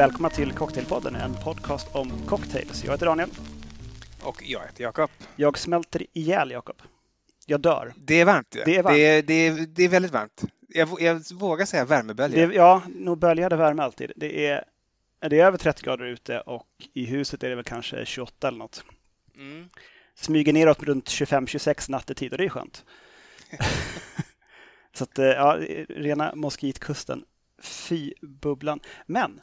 Välkomna till Cocktailpodden, en podcast om cocktails. Jag heter Daniel. Och jag heter Jakob. Jag smälter ihjäl Jakob. Jag dör. Det är varmt. Det är varmt. Det är, det är, det är väldigt varmt. Jag, jag vågar säga värmebölja. Det, ja, nog böljade värme alltid. Det är, det är över 30 grader ute och i huset är det väl kanske 28 eller något. Mm. Smyger neråt runt 25-26 nattetid och det är skönt. Så att, eh, ja, rena moskitkusten. Fy bubblan. Men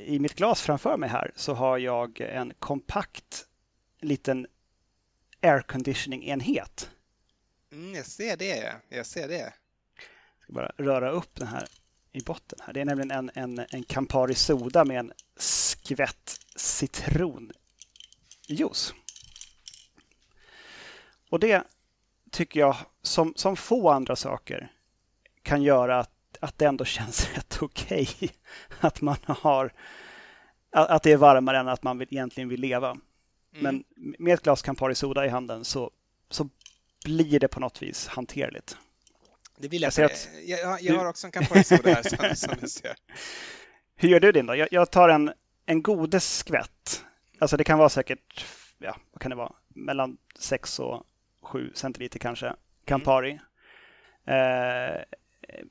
i mitt glas framför mig här så har jag en kompakt liten airconditioning-enhet. Mm, jag ser det. Jag ser det. Jag ska bara röra upp den här i botten. här. Det är nämligen en, en, en Campari Soda med en skvätt citronjuice. Och det tycker jag, som, som få andra saker, kan göra att, att det ändå känns rätt okej. Okay. Att man har att det är varmare än att man vill, egentligen vill leva. Mm. Men med ett glas Campari Soda i handen så, så blir det på något vis hanterligt. Det vill Jag jag säga. Jag, jag, har också en Campari Soda här som, som du ser. Hur gör du din då? Jag, jag tar en, en godes skvätt. Alltså det kan vara säkert, ja, vad kan det vara, mellan 6 och 7 centiliter kanske. Campari. Eh,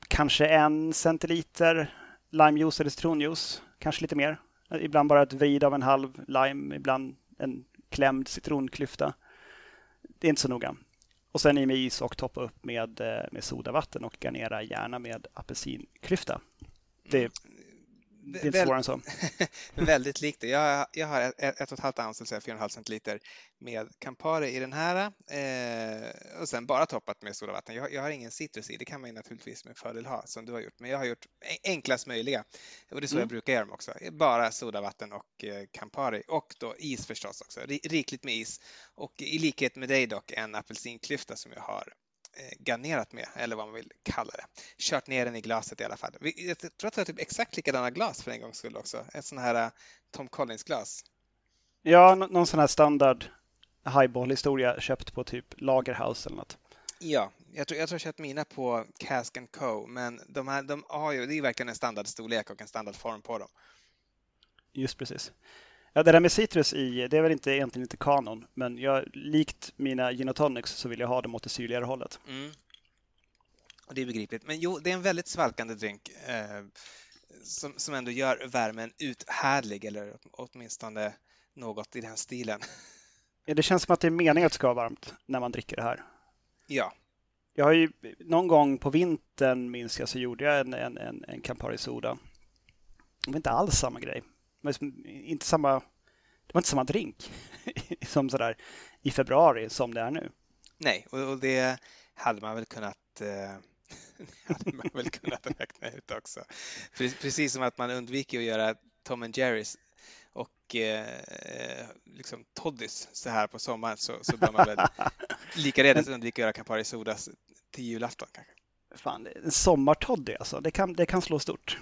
kanske en centiliter limejuice eller citronjuice. Kanske lite mer. Ibland bara ett vrid av en halv lime, ibland en klämd citronklyfta. Det är inte så noga. Och sen i med is och toppa upp med, eh, med sodavatten och garnera gärna med apelsinklyfta. Det, mm det är inte svårare än så. Väldigt likt det. Jag, jag har ett, ett och ett halvt ounce, alltså 4,5 centiliter med Campari i den här eh, och sen bara toppat med sodavatten. Jag, jag har ingen citrus i, det kan man ju naturligtvis med fördel ha som du har gjort, men jag har gjort en- enklast möjliga och det är så Mm. jag brukar göra dem också. Bara sodavatten och eh, Campari och då is förstås också, Ri- rikligt med is och i likhet med dig dock en apelsinklyfta som jag har garnerat med, eller vad man vill kalla det. Kört ner den i glaset i alla fall. Jag tror att jag har typ exakt likadana glas för en gångs skull också. Ett sån här eh, Tom Collins-glas. Ja, nå- någon sån här standard highball-historia köpt på typ Lagerhaus eller något. Ja, jag tror jag tror jag köpt mina på Cask Co. Men de här, de har ju, det är ju verkligen en standardstorlek och en standardform på dem. Just precis. Ja, det där med citrus i, det är väl inte, egentligen inte kanon, men jag, likt mina gin och tonics så vill jag ha dem åt det syrligare hållet. Mm. Och det är begripligt. Men jo, det är en väldigt svalkande drink eh, som, som ändå gör värmen uthärdlig eller åtminstone något i den stilen. Ja, det känns som att det är meningen att det ska vara varmt när man dricker det här. Ja, Jag har ju någon gång på vintern minns jag så gjorde jag en, en, en, en Campari Soda. Det var inte alls samma grej. Liksom inte samma, det var inte samma drink som sådär i februari som det är nu. nej, och, och det hade man väl kunnat eh, hade man väl kunnat räkna ut också. Pre- Precis som att man undviker att göra Tom and Jerrys och eh, liksom toddies så här på sommaren så, så bör man väl likaledes undvika att göra Campari Sodas till julafton kanske. Fan, en sommartoddy alltså. Det kan, det kan slå stort.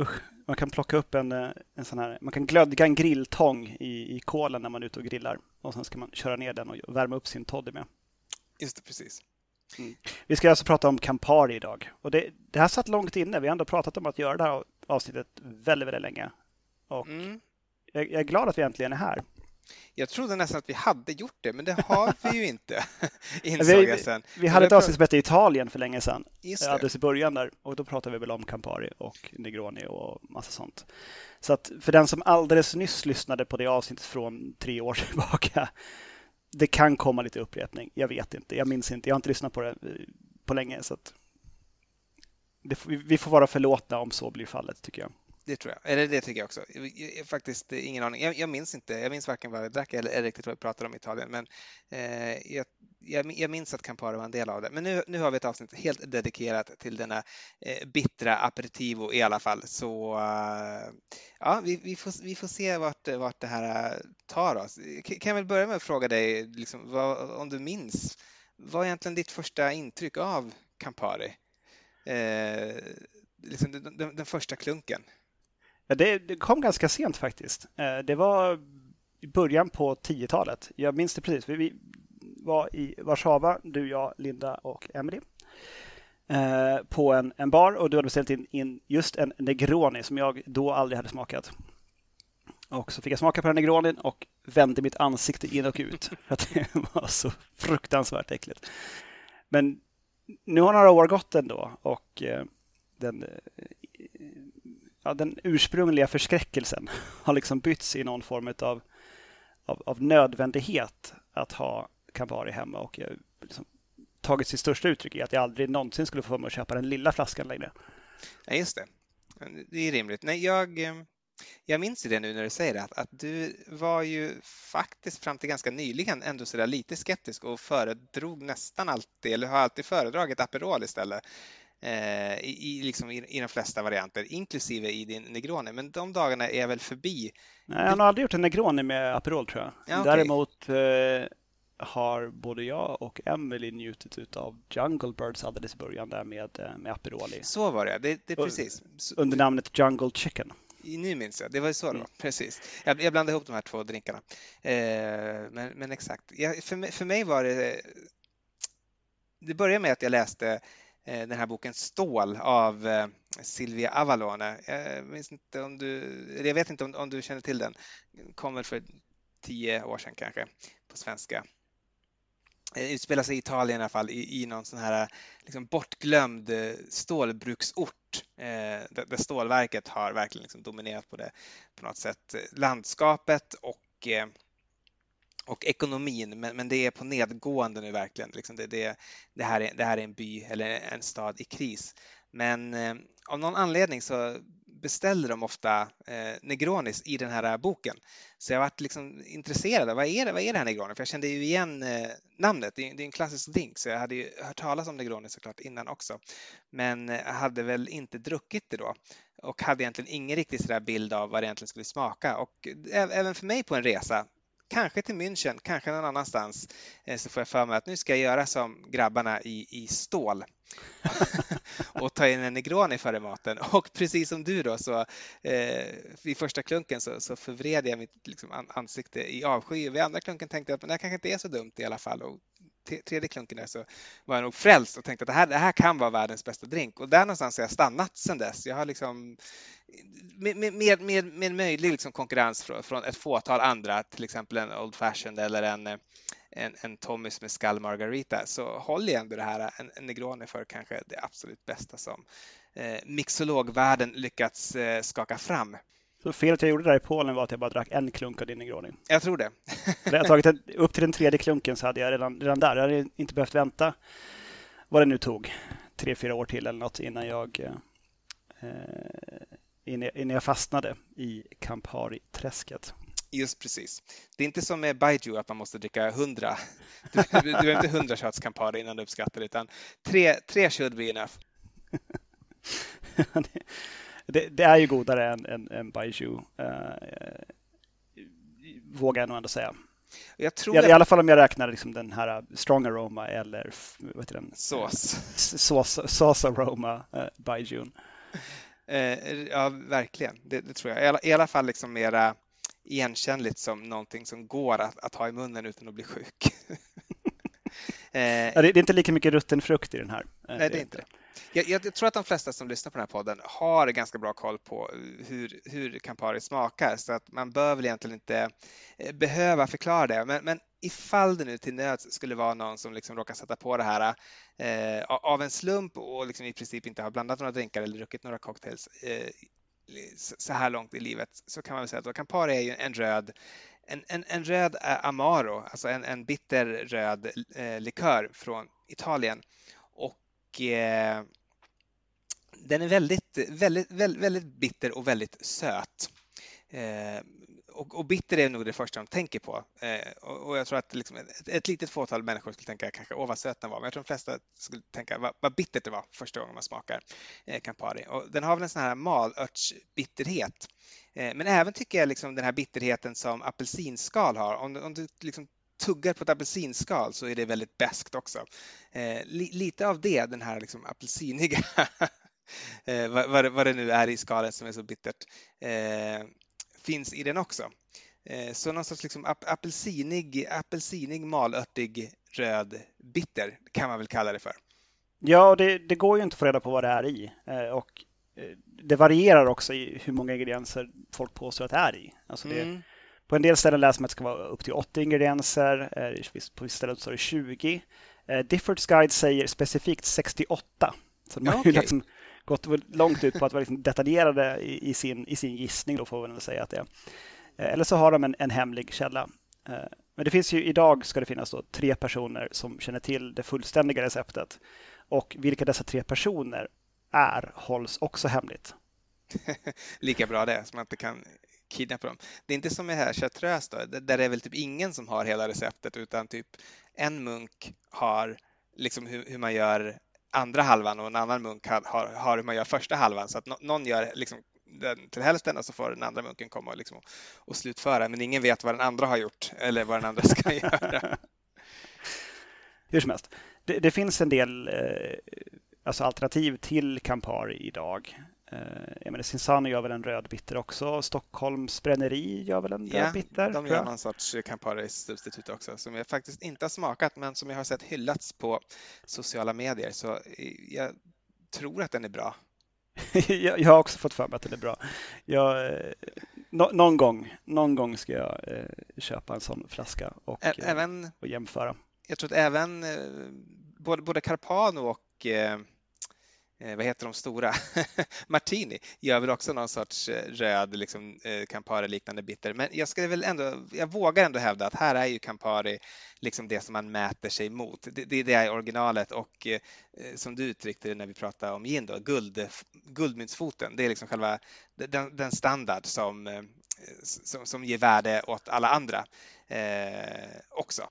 Usch, man kan plocka upp en, eh, en sån här, man kan glödga en grilltång i, i kolen när man är ute och grillar. Och sen ska man köra ner den och värma upp sin toddy med. Just det, precis. Vi ska alltså prata om Campari idag. Och det, det här satt långt inne. Vi har ändå pratat om att göra det här avsnittet väldigt, väldigt länge. Och Mm. jag, jag är glad att vi äntligen är här. Jag trodde nästan att vi hade gjort det, men det har vi ju inte, insåg Vi, jag sen. vi hade ett avsnitt som hette Italien för länge sedan. Alldeles i början där och då pratade vi väl om Campari och Negroni och massa sånt. Så att för den som alldeles nyss lyssnade på det avsnittet från tre år tillbaka, det kan komma lite upprepning. Jag vet inte, jag minns inte, jag har inte lyssnat på det eh, på länge så att det, vi- vi får vara förlåtna om så blir fallet tycker jag. Det tror jag. Eller det tycker jag också. Jag, faktiskt eh, ingen aning. Jag, jag minns inte. Jag minns varken vad jag drack eller, eller riktigt vad vi pratade om i Italien. Men eh, jag, jag, jag minns att Campari var en del av det. Men nu, nu har vi ett avsnitt helt dedikerat till denna eh, bittra aperitivo i alla fall. Så eh, ja, vi, vi, får, vi får se vart, vart det här eh, tar oss. Kan jag väl börja med att fråga dig liksom, vad, om du minns. Vad är egentligen ditt första intryck av Campari? Eh, liksom den, den, den första klunken. Det, det kom ganska sent faktiskt. Eh, det var i början på 10-talet. Jag minns det precis. Vi, var i Warszawa, du, jag, Linda och Emily. Eh, på en, en bar och du hade beställt in, in just en Negroni som jag då aldrig hade smakat. Och så fick jag smaka på den Negronin och vände mitt ansikte in och ut för att det var så fruktansvärt äckligt. Men nu har några år gått ändå och eh, den, ja, den ursprungliga förskräckelsen har liksom bytts i någon form av, av, av nödvändighet att ha Campari hemma och jag liksom tagit sitt största uttryck i att jag aldrig någonsin skulle få mig att köpa den lilla flaskan längre. Ja, just det. Det är rimligt. Nej, jag, eh, jag minns det nu när du säger det, att, att du var ju faktiskt fram till ganska nyligen ändå så där lite skeptisk och föredrog nästan alltid, eller har alltid föredragit Aperol istället. Eh, i, i, liksom i, i de flesta varianter, inklusive i din Negroni. Men de dagarna är väl förbi? Nej, jag har aldrig gjort en Negroni med Aperol tror jag. Ja, okay. Däremot eh, har både jag och Emily njutit av Jungle Birds alldeles i början där med, eh, med Aperoli. Så var det, det, det precis. Under namnet Jungle Chicken. Nu minns jag, det var ju så det var. Mm. Precis. Jag, jag blandade ihop de här två drinkarna. Eh, men, men, exakt, jag, för, mig, för mig var det... Det började med att jag läste Eh, den här boken Stål av eh, Silvia Avalone. Jag, minns inte om du, jag vet inte om, om du känner till den. Den kom väl för tio år sedan kanske på svenska. Eh, utspelar sig i Italien i alla fall, i, i någon sån här liksom bortglömd stålbruksort eh, där, där stålverket har verkligen liksom dominerat på det på något sätt. Landskapet och eh, och ekonomin, men, men det är på nedgående nu verkligen. Liksom det, det, det, här är, det här är en by eller en stad i kris. Men eh, av någon anledning så beställer de ofta eh, Negronis i den här boken. Så jag varit liksom intresserad av vad är det, vad är det här Negroni? För jag kände ju igen eh, namnet, det är, det är en klassisk drink så jag hade ju hört talas om Negroni såklart innan också. Men eh, hade väl inte druckit det då och hade egentligen ingen riktig sådär bild av vad det egentligen skulle smaka. Och eh, även för mig på en resa kanske till München, kanske någon annanstans, eh, så får jag för mig att nu ska jag göra som grabbarna i, i stål och ta in en Negroni före maten. Och precis som du då så eh, vid första klunken så, så förvred jag mitt liksom, ansikte i avsky. Vid andra klunken tänkte jag att det här kanske inte är så dumt i alla fall. Och tredje klunken där så var jag nog frälst och tänkte att det här, det här kan vara världens bästa drink. Och där någonstans har jag stannat sedan dess. Jag har liksom med, med, med, med möjlig liksom konkurrens från, från ett fåtal andra, till exempel en Old Fashioned eller en, en, en Tommys med Skull Margarita, så håller jag ändå det här, en, en Negroni för kanske det absolut bästa som eh, mixologvärlden lyckats eh, skaka fram. Så felet jag gjorde där i Polen var att jag bara drack en klunk av din Negroni. Jag tror det. jag tagit en, upp till den tredje klunken så hade jag redan, redan där, jag hade inte behövt vänta vad det nu tog, tre, fyra år till eller något innan jag eh, innan jag fastnade i Campari-träsket. Just precis. Det är inte som med Baiju att man måste dricka 100. Du, du, du är inte 100 shots Campari innan du uppskattar utan tre, tre should be enough. det, det, är ju godare än, än, än Baiju, uh, vågar jag nog ändå säga. Jag tror I, jag... I alla fall om jag räknar liksom den här strong aroma eller vad heter den? Sås. Sås, sås aroma, uh, Baijun. Eh, ja, verkligen. Det, det, tror jag. I alla, fall liksom mera igenkännligt som någonting som går att, att ha i munnen utan att bli sjuk. eh, ja, det, är inte lika mycket rutten frukt i den här. Eh, nej, det är inte det. Jag, jag, tror att de flesta som lyssnar på den här podden har ganska bra koll på hur, hur Campari smakar så att man bör väl egentligen inte eh, behöva förklara det. Men, men ifall det nu till nöds skulle vara någon som liksom råkar sätta på det här eh, av en slump och liksom i princip inte har blandat några drinkar eller druckit några cocktails eh, så här långt i livet så kan man väl säga att Campari är ju en röd en, en, en röd eh, Amaro, alltså en, en bitter röd eh, likör från Italien. Och eh, den är väldigt, väldigt, väldigt, väldigt bitter och väldigt söt. Eh, och, och, bitter är nog det första de tänker på. Eh, och, och, jag tror att liksom ett, ett litet fåtal människor skulle tänka kanske åh vad söt den var, men jag tror de flesta skulle tänka vad, vad bittert det var första gången man smakar eh, Campari. Och den har väl en sån här malörtsbitterhet. Eh, men även tycker jag liksom den här bitterheten som apelsinskal har. Om, om du liksom tuggar på ett apelsinskal så är det väldigt beskt också. Eh, li, lite av det, den här liksom apelsiniga, eh, vad, vad, vad, det nu är i skalet som är så bittert, eh, finns i den också. Eh, så någon sorts liksom apelsinig, apelsinig malörtig röd bitter kan man väl kalla det för. Ja, det, det, går ju inte att få reda på vad det är i. Eh, och eh, det varierar också i hur många ingredienser folk påstår att det är i. Alltså det, mm. På en del ställen läser man att det ska vara upp till 80 ingredienser, på vissa ställen står det 20. Diffords Guide säger specifikt 68. Så de har okay. ju liksom gått långt ut på att vara liksom detaljerade i, i, sin, i sin gissning, då får man väl säga att det är. Eller så har de en, en hemlig källa. Men det finns ju idag ska det finnas då tre personer som känner till det fullständiga receptet. Och vilka dessa tre personer är hålls också hemligt. Lika bra det, som man inte kan kidnappa dem. Det är inte som i här Chartreuse då, där det är väl typ ingen som har hela receptet utan typ en munk har liksom hur, hur man gör andra halvan och en annan munk har, har, har hur man gör första halvan så att no, någon gör liksom den till hälften och så får den andra munken komma och, liksom, och slutföra. Men ingen vet vad den andra har gjort eller vad den andra ska göra. Hur som helst, det, det finns en del eh, alltså alternativ till Campari idag. Eh, menar, Cinzano gör väl en röd bitter också. Stockholms bränneri gör väl en ja, röd bitter? de gör någon sorts Campari-substitut också som jag faktiskt inte har smakat men som jag har sett hyllats på sociala medier. Så jag tror att den är bra. jag, har också fått för mig att den är bra. Jag, eh, no, någon, gång, någon gång ska jag eh, köpa en sån flaska och, även, och jämföra. Jag tror att även eh, både, både Carpano och eh, vad heter de stora? Martini gör väl också någon sorts eh, röd liksom, eh, Campari-liknande bitter. Men jag ska väl ändå, jag vågar ändå hävda att här är ju Campari liksom det som man mäter sig mot. Det, det, det är originalet och eh, eh, som du uttryckte det när vi pratade om gin då, guld, eh, guldmyntsfoten. Det är liksom själva den, den standard som, eh, som, som ger värde åt alla andra eh, också.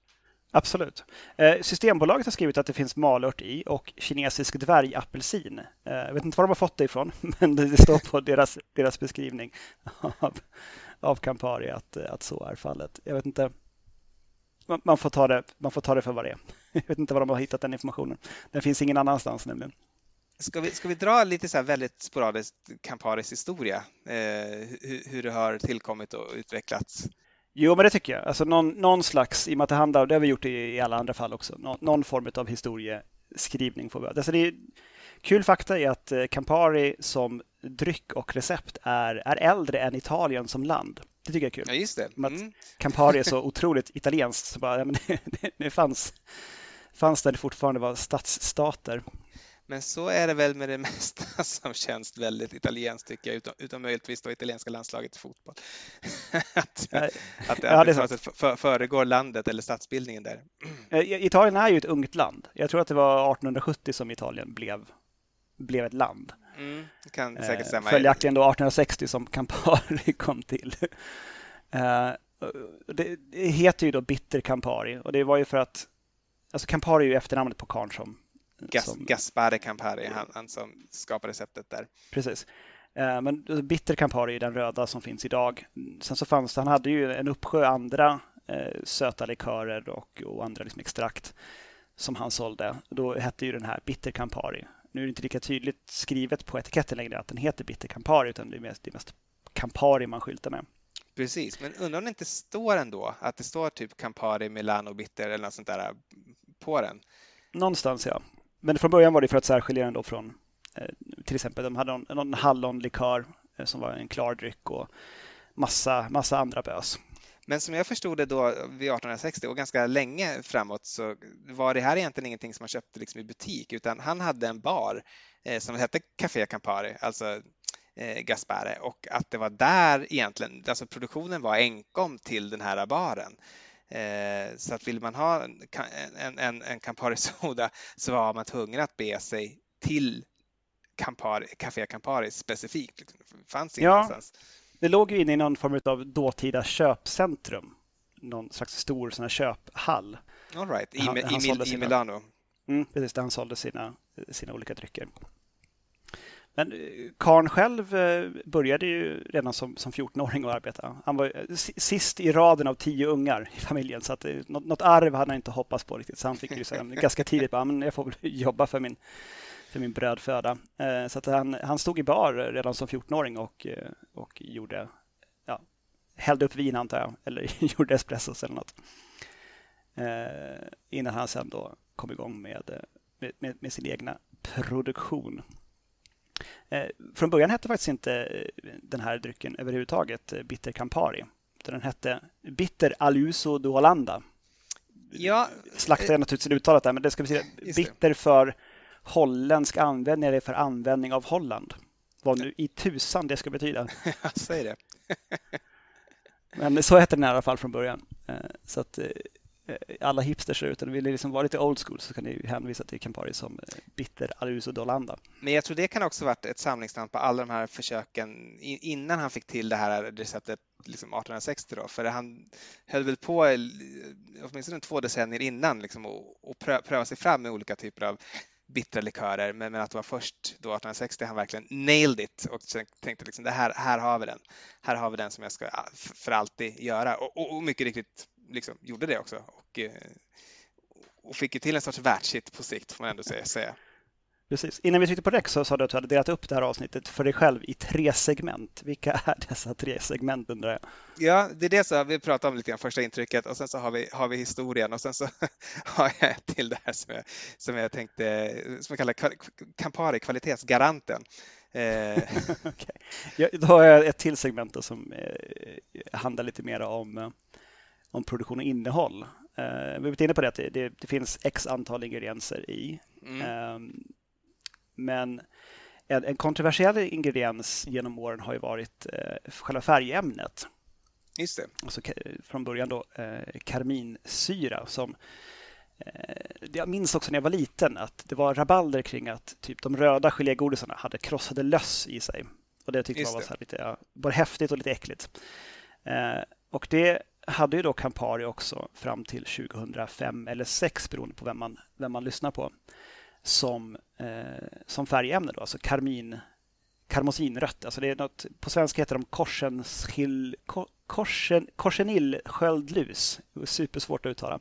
Absolut. Eh, Systembolaget har skrivit att det finns malört i och kinesisk dvärgapelsin. Eh, jag vet inte var de har fått det ifrån, men det står på deras, deras beskrivning av, av Campari att, att så är fallet. Jag vet inte. Man får, ta det, man får ta det för vad det är. Jag vet inte var de har hittat den informationen. Den finns ingen annanstans nämligen. Ska vi, ska vi dra lite så här väldigt sporadiskt Camparis historia? Eh, hur, hur det har tillkommit och utvecklats? Jo, men det tycker jag. Alltså någon, någon slags, i och med att det handlar, det har vi gjort i, alla andra fall också, någon, någon form av historieskrivning får vi alltså det är, Kul fakta är att eh, Campari som dryck och recept är, är äldre än Italien som land. Det tycker jag är kul. Ja, just det. Mm. Campari är så otroligt italienskt. Så bara, men det, det fanns, fanns där det fortfarande var stadsstater. Men så är det väl med det mesta som känns väldigt italienskt tycker jag, utom, utom möjligtvis då italienska landslaget i fotboll. att, att, att, ja, det, det föregår landet eller statsbildningen där. Italien är ju ett ungt land. Jag tror att det var 1870 som Italien blev, blev ett land. Mm, kan säkert stämma. Eh, följaktligen då 1860 som Campari kom till. Eh, det, det heter ju då Bitter Campari och det var ju för att Alltså Campari är ju efternamnet på karln som Gas, som... Gaspare Campari, han, han, som skapade receptet där. Precis. Eh, men Bitter Campari är den röda som finns idag. Sen så fanns det, han hade ju en uppsjö andra eh, söta likörer och, och andra liksom extrakt som han sålde. Då hette ju den här Bitter Campari. Nu är det inte lika tydligt skrivet på etiketten längre att den heter Bitter Campari utan det är mest, det är mest Campari man skyltar med. Precis, men undrar om det inte står ändå att det står typ Campari Milano Bitter eller något sånt där på den? Någonstans ja. Men från början var det för att särskilja den då från eh, till exempel de hade någon, någon hallonlikör eh, som var en klar dryck och massa, massa andra bös. Men som jag förstod det då vid 1860 och ganska länge framåt så var det här egentligen ingenting som man köpte liksom i butik utan han hade en bar eh, som hette Café Campari, alltså eh, Gaspare och att det var där egentligen, alltså produktionen var enkom till den här baren. Eh, så att vill man ha en, en, en Campari Soda så var man tvungen att bege sig till Campari, Café Campari specifikt. Liksom. Det fanns ja, någonstans. Det låg ju inne i någon form av dåtida köpcentrum. Någon slags stor sån här köphall. All right. I, han, i, han i, i Milano. Mm, precis, där han sålde sina, sina olika drycker. Men eh, Karn själv eh, började ju redan som, som 14-åring att arbeta. Han var eh, sist i raden av tio ungar i familjen så att något, något arv hade han inte hoppats på riktigt. Så han fick ju säga ganska tidigt att jag får väl jobba för min, för min brödföda. Så att han, han stod i bar redan som 14-åring och, och gjorde, ja, hällde upp vin antar jag, eller gjorde espressos eller något. Innan han sen då kom igång med med, med, med sin egna produktion. Eh, från början hette faktiskt inte eh, den här drycken överhuvudtaget eh, Bitter Campari. Den hette Bitter Aluso de Holanda. Ja, Slaktar jag naturligtvis uttalat där, men det ska betyda bitter för holländsk användning eller för användning av Holland. Vad nu i tusan det ska betyda. Säg det. Men så hette den i alla fall från början. Så att Eh, alla hipsters där ute, vill liksom vara lite old school så kan ni hänvisa till Campari som eh, Bitter Aruso Dolanda. Men jag tror det kan också varit ett samlingsnamn på alla de här försöken innan han fick till det här receptet liksom 1860 då, för han höll väl på åtminstone två decennier innan liksom, och, och pröva sig fram med olika typer av bittra likörer, men, men att det var först då 1860 han verkligen nailed it och tänkte liksom det här, här har vi den. Här har vi den som jag ska ah, för alltid göra och, och, och mycket riktigt liksom gjorde det också och, eh, och fick ju till en sorts världshit på sikt får man ändå säga. Precis. Innan vi tryckte på räck så sa du att du hade delat upp det här avsnittet för dig själv i tre segment. Vilka är dessa tre segment undrar jag? Ja, det är det så vi pratar om lite grann första intrycket och sen så har vi, har vi historien och sen så har jag ett till det här som jag, som jag tänkte, som jag kallar Campari, kvalitetsgaranten. Eh. okay. ja, då har jag ett till segment som eh, handlar lite mer om eh, om produktion och innehåll. Eh, vi har varit inne på det att det, det, det finns x antal ingredienser i. Mm. Eh, men en, en, kontroversiell ingrediens genom åren har ju varit eh, själva färgämnet. Just det. Alltså, från början då eh, karminsyra som eh, jag minns också när jag var liten att det var rabalder kring att typ de röda gelégodisarna hade krossade löss i sig. Och det tyckte jag var så lite, ja, både häftigt och lite äckligt. Eh, och det hade ju då Campari också fram till 2005 eller 2006 beroende på vem man, vem man lyssnar på som, eh, som färgämne, då, alltså karmin, karmosinrött. Alltså det är något, på svenska heter de korsenskill, korsen, korsenillsköldlus. Supersvårt att uttala.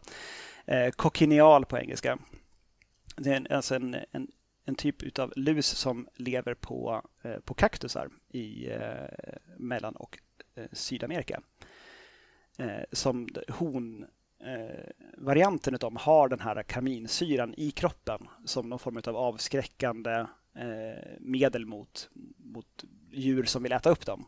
Eh, kokineal på engelska. Det är alltså en, en, en typ av lus som lever på, eh, på kaktusar i eh, Mellan och eh, Sydamerika eh, som honvarianten eh, av har den här kaminsyran i kroppen som någon form av avskräckande eh, medel mot, mot djur som vill äta upp dem.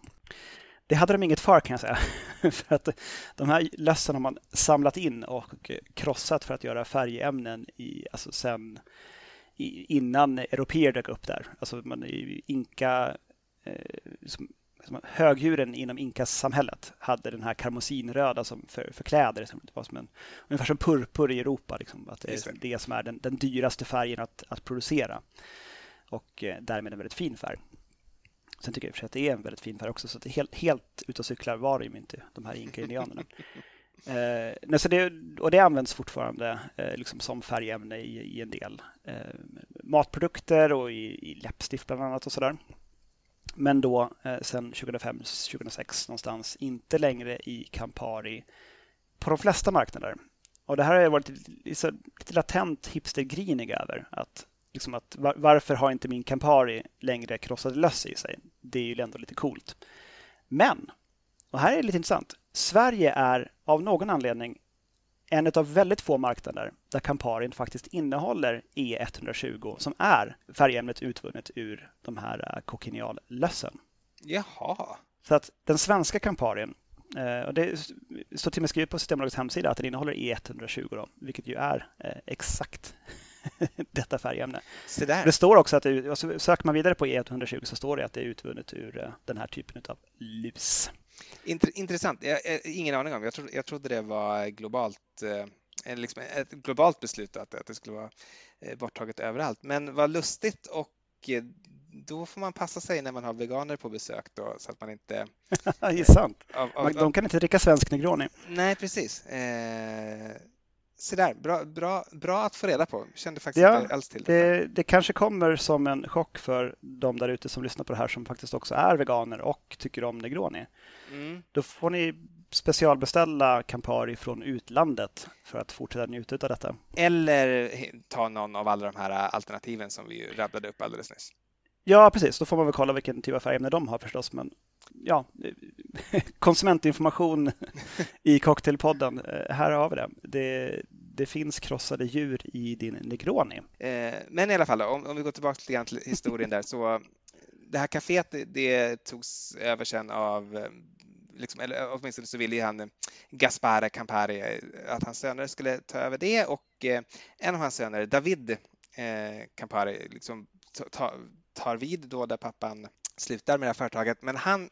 Det hade de inget för kan jag säga. för att de här lössen har man samlat in och krossat för att göra färgämnen i, alltså sen innan europeer dök upp där. Alltså man inka, eh, högdjuren inom inkasamhället hade den här karmosinröda som för, för kläder. Som det var som en, ungefär som purpur i Europa. Liksom, att det är det som är den, den dyraste färgen att, att producera. Och eh, därmed en väldigt fin färg. Sen tycker jag för att det är en väldigt fin färg också. Så att det helt, helt ute och cyklar var de inte, de här inka-indianerna. Eh, så det, och det används fortfarande eh, liksom som färgämne i, i en del eh, matprodukter och i, i läppstift bland annat och sådär. Men då eh, sen 2005-2006 någonstans inte längre i Campari på de flesta marknader. Och det här har jag varit lite, lite latent hipstergrinig över. Att, liksom att, var, varför har inte min Campari längre krossade löss i sig? Det är ju ändå lite coolt. Men, och här är det lite intressant. Sverige är av någon anledning en av väldigt få marknader där Camparin faktiskt innehåller E120 som är färgämnet utvunnet ur de här äh, kokiniallössen. Jaha. Så att den svenska Camparin, äh, och det står till och med skrivet på Systembolagets hemsida att den innehåller E120 då, vilket ju är äh, exakt detta färgämne. Det står också att det, söker man vidare på E120 så står det att det är utvunnet ur den här typen av lus. Intressant. Jag, jag, ingen aning om. Jag trodde, jag trodde det var globalt, eh, liksom ett globalt beslut att, att det skulle vara eh, borttaget överallt. Men vad lustigt och eh, då får man passa sig när man har veganer på besök då, så att man inte... det är sant. Av, av, de kan inte dricka svensk Negroni. Nej, precis. Eh, så där, bra, bra, bra att få reda på. Kände faktiskt ja, inte alls till det. det. Det kanske kommer som en chock för de där ute som lyssnar på det här som faktiskt också är veganer och tycker om Negroni. Mm. Då får ni specialbeställa Campari från utlandet för att fortsätta njuta av detta. Eller ta någon av alla de här alternativen som vi rabblade upp alldeles nyss. Ja, precis. Då får man väl kolla vilken typ av färgämne de har förstås. Men ja, konsumentinformation i Cocktailpodden. Eh, här har vi det. det. det finns krossade djur i din Negroni. Eh, men i alla fall, om, om vi går tillbaka lite grann till historien där så det här kaféet det, det togs över sen av eh, Liksom, eller åtminstone så ville han Gaspare Campari eh, att hans söner skulle ta över det och eh, en av hans söner, David eh, Campari, liksom ta, tar vid då där pappan slutar med det här företaget. Men han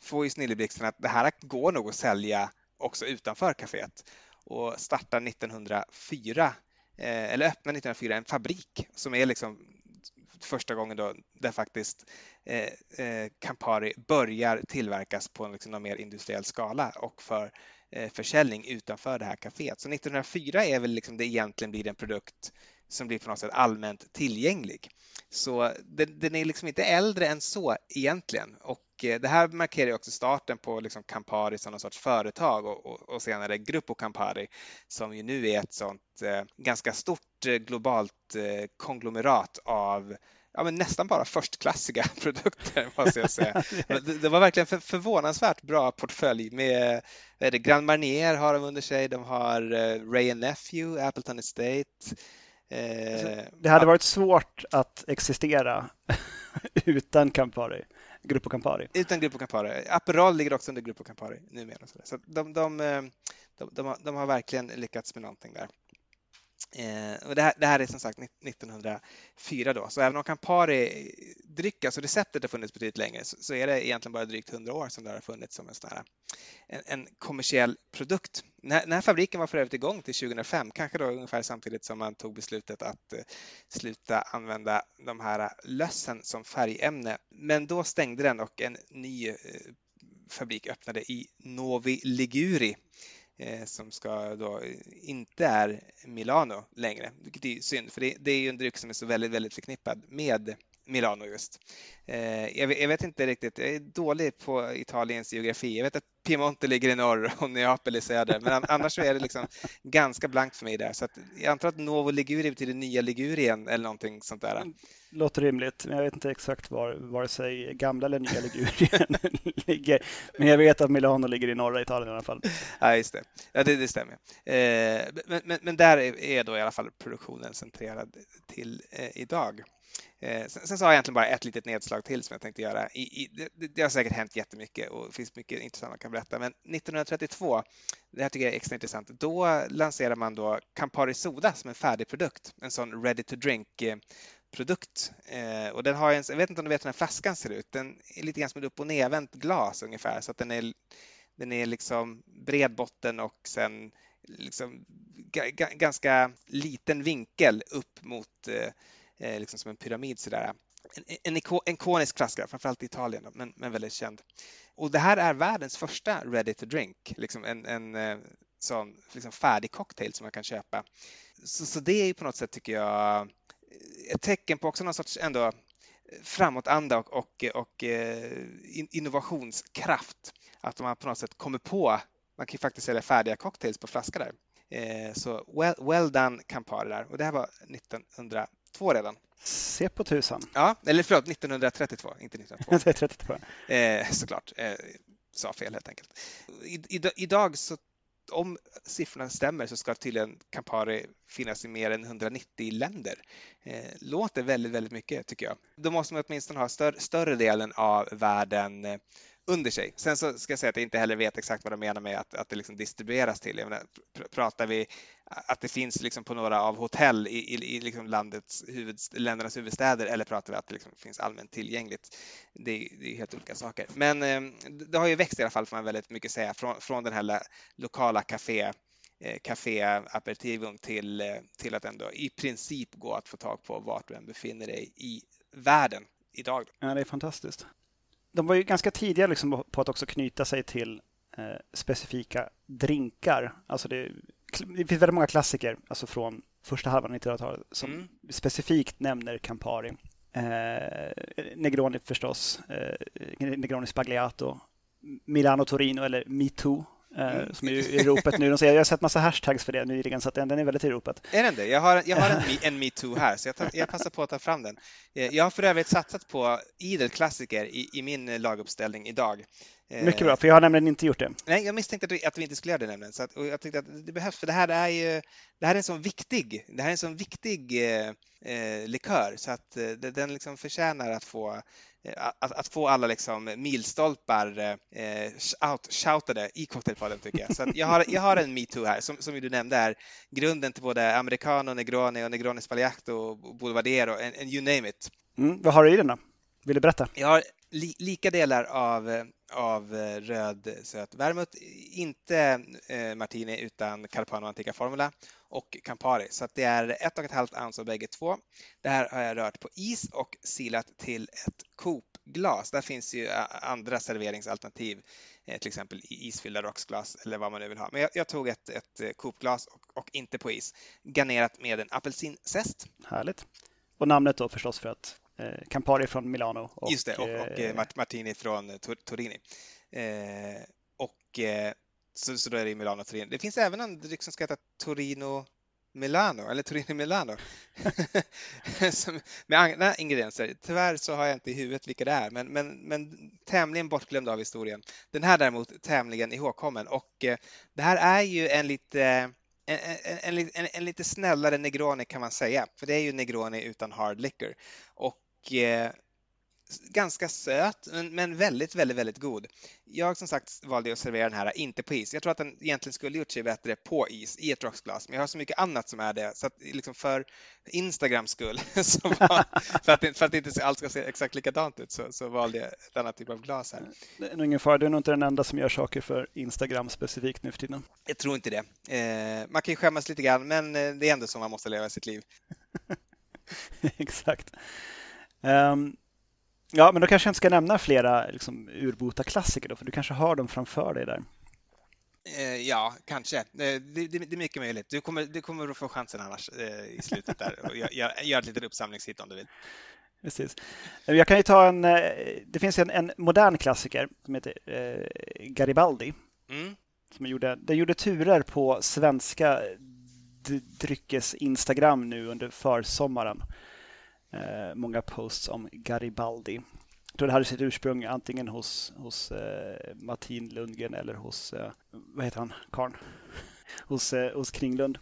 får ju snilleblixten att det här går nog att sälja också utanför kaféet och startar 1904 eh, eller öppnar 1904 en fabrik som är liksom första gången då där faktiskt eh, eh, Campari börjar tillverkas på en liksom mer industriell skala och för eh, försäljning utanför det här kaféet. Så 1904 är väl liksom det egentligen blir en produkt som blir på något sätt allmänt tillgänglig. Så den, den, är liksom inte äldre än så egentligen och eh, det här markerar också starten på liksom Campari som någon sorts företag och, och, och senare Gruppo Campari som ju nu är ett sånt eh, ganska stort eh, globalt eh, konglomerat av ja, men nästan bara förstklassiga produkter måste jag säga. det, det var verkligen för, förvånansvärt bra portfölj med Grand Marnier har de under sig, de har eh, Ray Nephew, Appleton Estate, eh, det hade varit svårt att existera utan Campari, Gruppo Campari. Utan Gruppo Campari. Aperol ligger också under Gruppo Campari numera. Så de, de, eh, de, de, har, de har verkligen lyckats med någonting där. Eh, och det, här, det, här, är som sagt 1904 då, så även om Campari-dryck, alltså receptet har funnits betydligt längre, så, så, är det egentligen bara drygt 100 år som det har funnits som en, sån här, en, en kommersiell produkt. Den här, den här, fabriken var för övrigt igång till 2005, kanske då ungefär samtidigt som man tog beslutet att eh, sluta använda de här lössen som färgämne. Men då stängde den och en ny eh, fabrik öppnade i Novi Liguri Eh, Eh, som ska då eh, inte är Milano längre, vilket är synd för det, det är ju en dryck som är så väldigt, väldigt förknippad med Milano just. Eh, jag vet, inte riktigt, jag är dålig på Italiens geografi. Jag vet att Piemonte ligger i norr och Neapel i söder, men annars så är det liksom ganska blankt för mig där. Så jag antar att Novo Liguri betyder nya Ligurien eller någonting sånt där. Låter rimligt, men jag vet inte exakt var vare sig gamla eller nya Ligurien ligger. Men jag vet att Milano ligger i norra Italien i alla fall. Ja, just det. Ja, det, det stämmer. Eh, men, men, men, där är då i alla fall produktionen centrerad till eh, idag. Eh, sen, sen, så har jag egentligen bara ett litet nedslag till som jag tänkte göra. I, i, det, det, har säkert hänt jättemycket och det finns mycket intressant man kan berätta. Men 1932, det här tycker jag är extra intressant, då lanserar man då Campari Soda som en färdig produkt. En sån ready-to-drink-produkt. Eh, eh, och den har en, jag vet inte om du vet hur den här flaskan ser ut. Den är lite grann som ett upp och nedvänt glas ungefär så att den är, den är liksom bred botten och sen liksom ganska liten vinkel upp mot eh, Eh, liksom som en pyramid sådär. En, en, en ikonisk flaska, framförallt i Italien, men, men väldigt känd. Och det här är världens första ready to drink, liksom en, en eh, sån liksom färdig cocktail som man kan köpa. Så, så det är ju på något sätt, tycker jag, eh, ett tecken på också någon sorts ändå framåtanda och, och, och eh, innovationskraft. Att man på något sätt kommer på, man kan ju faktiskt sälja färdiga cocktails på flaska där. Eh, så well, well done Campari där och det här var 1900 1932 redan. Se på tusan. Ja, eller förlåt, 1932, inte 1932. eh, såklart, eh, sa fel helt enkelt. I, i, idag så om siffrorna stämmer så ska tydligen Campari finnas i mer än 190 länder. Eh, låter väldigt, väldigt mycket tycker jag. Då måste man åtminstone ha större, större delen av världen eh, under sig. Sen så ska jag säga att jag inte heller vet exakt vad de menar med att, att det liksom distribueras till. Jag menar, pratar vi att det finns liksom på några av hotell i, i, i liksom landets huvud, ländernas huvudstäder eller pratar vi att det liksom finns allmänt tillgängligt? Det, det är helt olika saker. Men eh, det har ju växt i alla fall får man väldigt mycket säga från, från den här lokala café eh, café aperitivum till, eh, till att ändå i princip gå att få tag på vart du än befinner dig i världen idag. Ja, det är fantastiskt de var ju ganska tidiga liksom på att också knyta sig till eh, specifika drinkar. Alltså det, det, finns väldigt många klassiker alltså från första halvan av 1900-talet som mm. specifikt nämner Campari. Eh, Negroni förstås, eh, Negroni Spagliato, Milano Torino eller Me Too mm. som är i ropet nu. Jag har sett massa hashtags för det nyligen så den, den är väldigt i ropet. Är den det? Jag har, jag har en, en metoo här så jag, tar, jag passar på att ta fram den. Jag har för övrigt satsat på idel klassiker i, i min laguppställning idag. Mycket bra, för jag har nämligen inte gjort det. Nej, jag misstänkte att vi, att vi inte skulle göra det nämligen. Så att, jag tyckte att det behövs, för det här är ju det här är en sån viktig, det här är en sån viktig eh, eh likör så att eh, den liksom förtjänar att få eh, att, att, få alla liksom milstolpar eh, shoutade i Cocktailpodden tycker jag. Så jag, har, jag har en metoo här som, som du nämnde är grunden till både Americano, Negroni och Negroni Spagliato och Boulevardiero, and, and you name it. Mm, vad har du i den då? Vill du berätta? Jag har li, lika delar av av eh, röd eh, söt vermouth. Inte eh, Martini utan Carpano Antica Formula och Campari. Så det är ett och ett halvt ounce av bägge två. Det här har jag rört på is och silat till ett Coop-glas. Där finns ju eh, andra serveringsalternativ, till exempel isfyllda rocksglas eller vad man nu vill ha. Men jag, jag tog ett, ett Coop-glas och, och, inte på is, garnerat med en apelsinzest. Härligt. Och namnet då förstås för att Campari från Milano. Och, Just det, och, och eh, Martini från eh, Torini. Eh, och eh, så, så då är det Milano Torino. Det finns även en dryck som ska heta Torino Milano, eller Torino Milano, med andra ingredienser. Tyvärr så har jag inte i huvudet vilka det är, men, men, men tämligen bortglömd av historien. Den här däremot tämligen ihågkommen och eh, det här är ju en lite en, en, en, en, lite snällare Negroni kan man säga, för det är ju Negroni utan hard liquor. Och eh, ganska söt, men, men, väldigt, väldigt, väldigt god. Jag som sagt valde att servera den här inte på is. Jag tror att den egentligen skulle gjort sig bättre på is i ett rocksglas, men jag har så mycket annat som är det så att liksom för Instagrams skull, så var, för, att, för att inte alls ska se exakt likadant ut, så, så valde jag ett annat typ av glas här. Det är nog ingen fara, du är nog inte den enda som gör saker för Instagram specifikt nu för tiden. Jag tror inte det. Eh, man kan ju skämmas lite grann, men eh, det är ändå så man måste leva sitt liv. exakt. Um, ja, men då kanske jag inte ska nämna flera liksom, urbota klassiker då, för du kanske har dem framför dig där. Eh, ja, kanske. Eh, det, det, det, är mycket möjligt. Du kommer, du kommer att få chansen annars eh, i slutet där och göra gör ett litet uppsamlingshit om du vill. Precis. Jag kan ju ta en, det finns en, en modern klassiker som heter Garibaldi. Mm. Som gjorde, den gjorde turer på svenska dryckes Instagram nu under försommaren Eh, många posts om Garibaldi. Jag tror det hade sitt ursprung antingen hos, hos eh, Martin Lundgren eller hos, eh, vad heter han, Karn? hos, eh, hos Kringlund.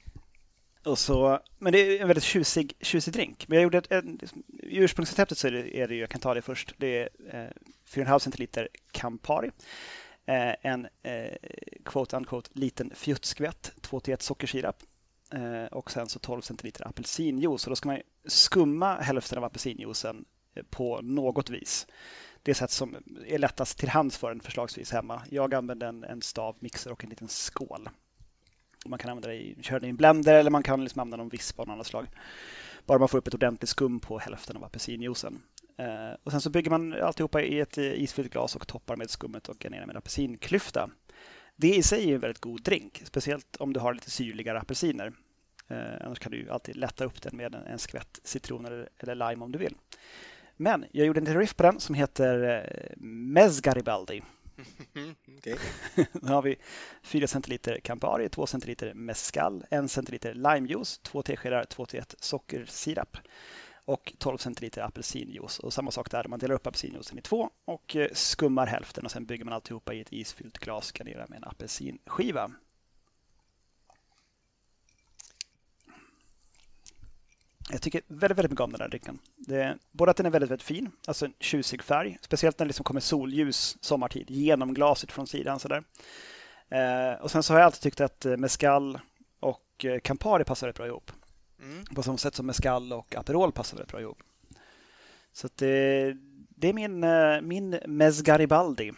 Och så, men det är en väldigt tjusig, tjusig drink. Men jag gjorde ett, en, I ursprungsreceptet så är det, är det, jag kan ta det först, det är eh, 4,5 centiliter Campari. Eh, en eh, quote unquote liten fjuttskvätt 2-1 sockersirap Eh, och sen så 12 centiliter apelsinjuice. Och då ska man skumma hälften av apelsinjuicen eh, på något vis. Det sätt som är lättast till hands för en förslagsvis hemma. Jag använder en, en stav, mixer och en liten skål. Man kan använda det i, köra det i en blender eller man kan liksom använda någon visp av något annat slag. Bara man får upp ett ordentligt skum på hälften av apelsinjuicen. Eh, och sen så bygger man alltihopa i ett eh, isfyllt glas och toppar med skummet och garnerar med apelsinklyfta. Det i sig är en väldigt god drink, speciellt om du har lite syrligare apelsiner. Eh, annars kan du alltid lätta upp den med en, en skvätt citron eller, eller, lime om du vill. Men jag gjorde en liten riff på den som heter eh, Mezgaribaldi. okay. Då har vi 4 centiliter Campari, 2 centiliter Mescal, 1 centiliter limejuice, 2 teskedar 2 till 1 sockersirap och 12 centiliter apelsinjuice. Och samma sak där, man delar upp apelsinjuicen i två och eh, skummar hälften och sen bygger man alltihopa i ett isfyllt glas, garnerar med en apelsinskiva. Jag tycker väldigt, väldigt mycket om den här drycken. Det, både att den är väldigt, väldigt fin, alltså en tjusig färg, speciellt när det liksom kommer solljus sommartid genom glaset från sidan. Sådär. Eh, och sen så har jag alltid tyckt att eh, mescal och eh, Campari passar rätt bra ihop. Mm. På samma sätt som mescal och Aperol passar rätt bra ihop. Så det, det är min, eh, min Mesgaribaldi.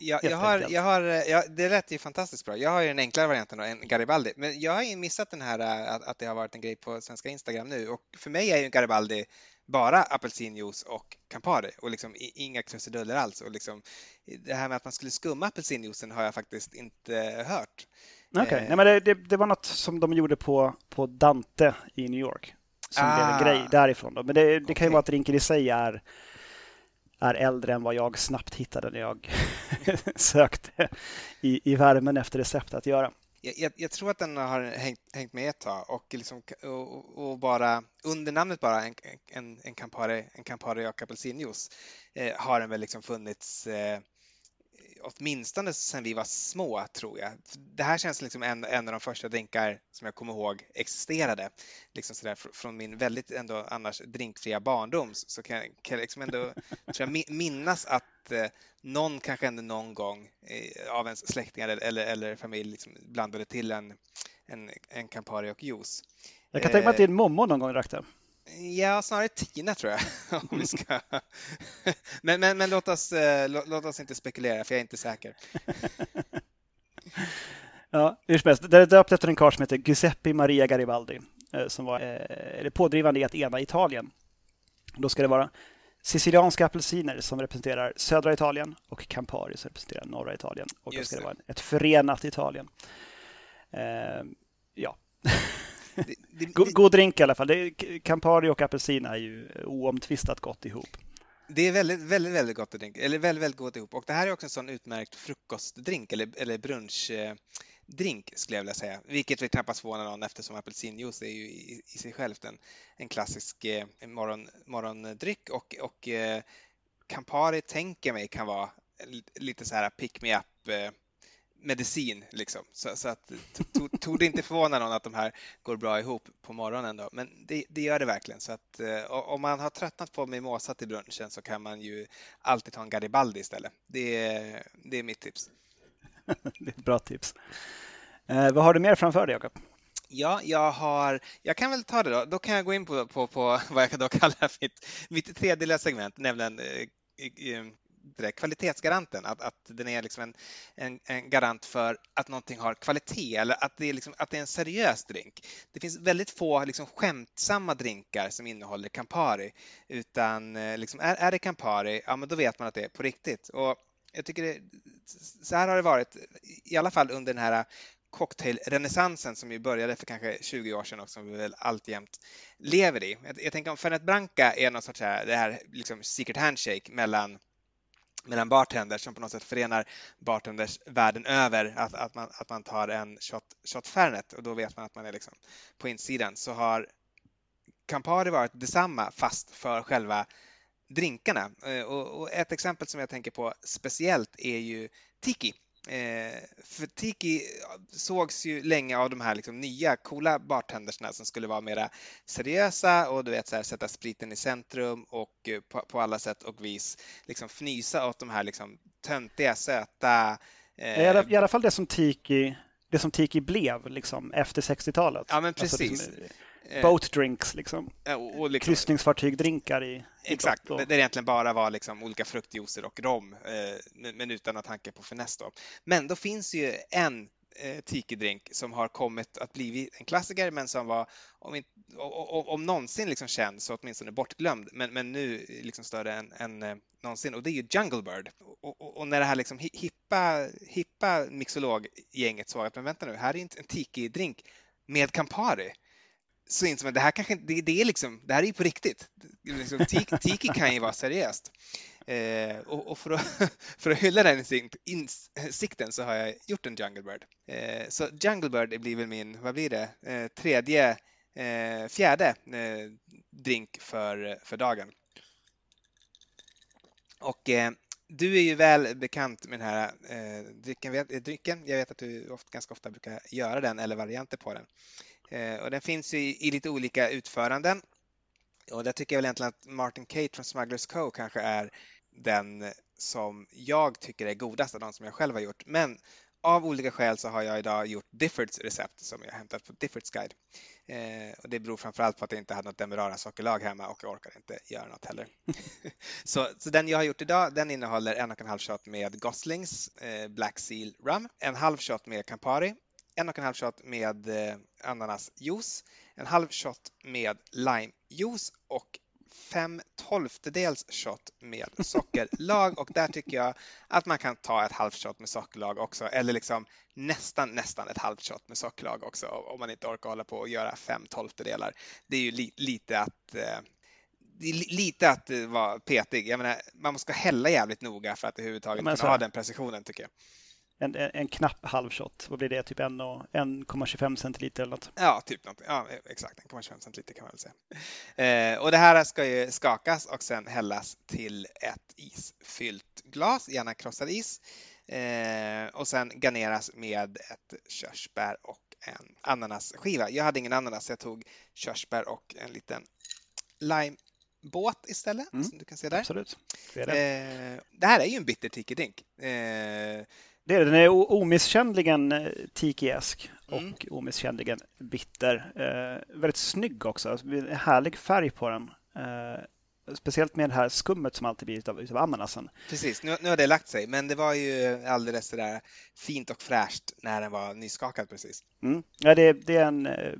Jag, jag har, jag har, jag, det lät ju fantastiskt bra. Jag har ju den enklare varianten, en Garibaldi. Men jag har ju missat den här att, att det har varit en grej på svenska Instagram nu. Och för mig är ju Garibaldi bara apelsinjuice och Campari och liksom inga krusiduller alls. Och liksom, det här med att man skulle skumma apelsinjuicen har jag faktiskt inte hört. Okej, okay. eh. det, det, det, var något som de gjorde på, på Dante i New York som ah. blev en grej ah. därifrån. Då. Men det, det kan ju vara att drinken i sig är, är äldre än vad jag snabbt hittade när jag sökte i, i värmen efter recept att göra. Jag, jag, jag, tror att den har hängt, hängt med ett tag och, liksom, och, och, bara under namnet bara en, en, en Campari, en Campari och apelsinjuice eh, har den väl liksom funnits eh, åtminstone sedan vi var små, tror jag. Det här känns liksom en, en av de första drinkar som jag kommer ihåg existerade. Liksom sådär, från min väldigt ändå annars drinkfria barndom så kan, kan jag liksom ändå tror jag, minnas att eh, någon kanske ändå någon gång eh, av ens släktingar eller, eller familj liksom blandade till en, en, en Campari och juice. Jag kan tänka mig att din mommo någon gång drack det. Ja, snarare Tina tror jag. Om vi ska. men, men, men låt, oss, eh, låt oss inte spekulera, för jag är inte säker. ja, hur som helst. Det är döpt efter en karl som heter Giuseppe Maria Garibaldi eh, som var eh, pådrivande i att ena Italien. Då ska det vara sicilianska apelsiner som representerar södra Italien och Campari som representerar norra Italien. Och då ska det. vara ett förenat Italien. Ja. Det, det, god, god drink i alla fall. Det, Campari och apelsin är ju oomtvistat gott ihop. Det är väldigt, väldigt, väldigt gott att dricka, eller väldigt, väldigt gott ihop. Och det här är också en sån utmärkt frukostdrink eller, eller brunchdrink skulle jag vilja säga. Vilket vi knappast förvånar någon eftersom apelsinjuice är ju i, i sig självt en, en klassisk eh, morgon, morgondryck och, och eh, Campari tänker mig kan vara lite så här pick me up eh, medicin. Liksom. Så, så att tog det inte förvåna någon att de här går bra ihop på morgonen. Då. Men det, det gör det verkligen. Så att, eh, om man har tröttnat på mimosa till brunchen så kan man ju alltid ta en Garibaldi istället. Det, är, det är mitt tips. det är ett bra tips. Eh, vad har du mer framför dig, Jakob? Ja, jag har, jag kan väl ta det då. Då kan jag gå in på, på, på vad jag då kallar mitt, mitt tredje segment, nämligen eh, det kvalitetsgaranten, att, att den är liksom en, en, en, garant för att någonting har kvalitet eller att det är, liksom, att det är en seriös drink. Det finns väldigt få liksom, skämtsamma drinkar som innehåller Campari, utan eh, liksom, är, är det Campari, ja men då vet man att det är på riktigt. Och jag tycker det, så här har det varit, i alla fall under den här cocktailrenässansen som ju började för kanske 20 år sedan och som vi väl alltjämt lever i. Jag, jag tänker om Fernet Branca är någon sorts här, det här liksom secret handshake mellan mellan bartenders som på något sätt förenar bartenders världen över. Att, att, man, att man tar en shot, shot Fernet och då vet man att man är liksom på insidan. Så har Campari varit detsamma fast för själva drinkarna. Eh, och, och ett exempel som jag tänker på speciellt är ju Tiki Eh, för Tiki sågs ju länge av de här liksom nya coola bartendersna som skulle vara mera seriösa och du vet så här, sätta spriten i centrum och eh, på, på, alla sätt och vis liksom fnysa åt de här liksom töntiga, söta eh... I, alla, I alla fall det som Tiki det som Tiki blev liksom, efter 60-talet. Ja, men precis. Alltså, liksom, Eh, boat drinks, liksom. Och, och liksom, Kryssningsfartygdrinkar i, Exakt, och... det egentligen bara var liksom olika fruktjuicer och rom, eh, men utan att tanke på finess. Då. Men då finns ju en eh, tiki-drink som har kommit att bli en klassiker men som var, om, inte, om, om någonsin liksom känd, så åtminstone bortglömd, men, men nu liksom större än, än eh, någonsin och det är ju Jungle Bird. Och, och, och när det här liksom hippa, hippa mixologgänget såg att men vänta nu, här är inte en tiki-drink med Campari så insåg man det här kanske det, det är liksom, det här är ju på riktigt. Liksom, tiki, tiki kan ju vara seriöst. Eh, och, och för, att, för att hylla den insikten så har jag gjort en Jungle Bird. Eh, så Jungle Bird blir väl min, vad blir det, eh, tredje, eh, fjärde eh, drink för, för dagen. Och eh, du är ju väl bekant med den här eh, drycken, drycken. Jag vet att du ofta, ganska ofta brukar göra den eller varianter på den. Eh, och den finns i, i lite olika utföranden. Och där tycker jag väl egentligen att Martin Kate från Smugglers Co kanske är den som jag tycker är godast av de som jag själv har gjort. Men av olika skäl så har jag idag gjort Diffords recept som jag hämtat på Diffords guide. Eh, och det beror framförallt på att jag inte hade något Demerara sockerlag hemma och jag orkar inte göra något heller. så, så den jag har gjort idag den innehåller en och en halv shot med Goslings eh, Black Seal Rum, en halv shot med Campari, en och en halv shot med eh, ananasjuice, en halv shot med limejuice och fem tolftedels shot med sockerlag och där tycker jag att man kan ta ett halvt shot med sockerlag också eller liksom nästan nästan ett halvt shot med sockerlag också om man inte orkar hålla på och göra fem tolftedelar. Det är ju li lite att eh, lite att vara petig. Jag menar, man ska hälla jävligt noga för att överhuvudtaget kunna ha den precisionen tycker jag. En, en, knapp halv shot, vad blir det? Typ 1,25 centiliter eller något? Ja, typ något. Ja, exakt 1,25 centiliter kan man väl säga. Eh, och det här ska ju skakas och sen hällas till ett isfyllt glas, gärna krossad is. Eh, och sen garneras med ett körsbär och en ananasskiva. Jag hade ingen ananas, så jag tog körsbär och en liten limebåt istället, mm. som du kan se där. Absolut. Det, det. Eh, det här är ju en bitter tiki. Eh, det är Den är omisskännligen eh, tiki-esk mm. och omisskännligen bitter. Eh, väldigt snygg också. Alltså, härlig färg på den. Eh, Speciellt med det här skummet som alltid blir utav, utav ananasen. Precis, nu, nu har det lagt sig, men det var ju alldeles sådär fint och fräscht när den var nyskakad precis. Mm. Ja, det, det, är en, eh,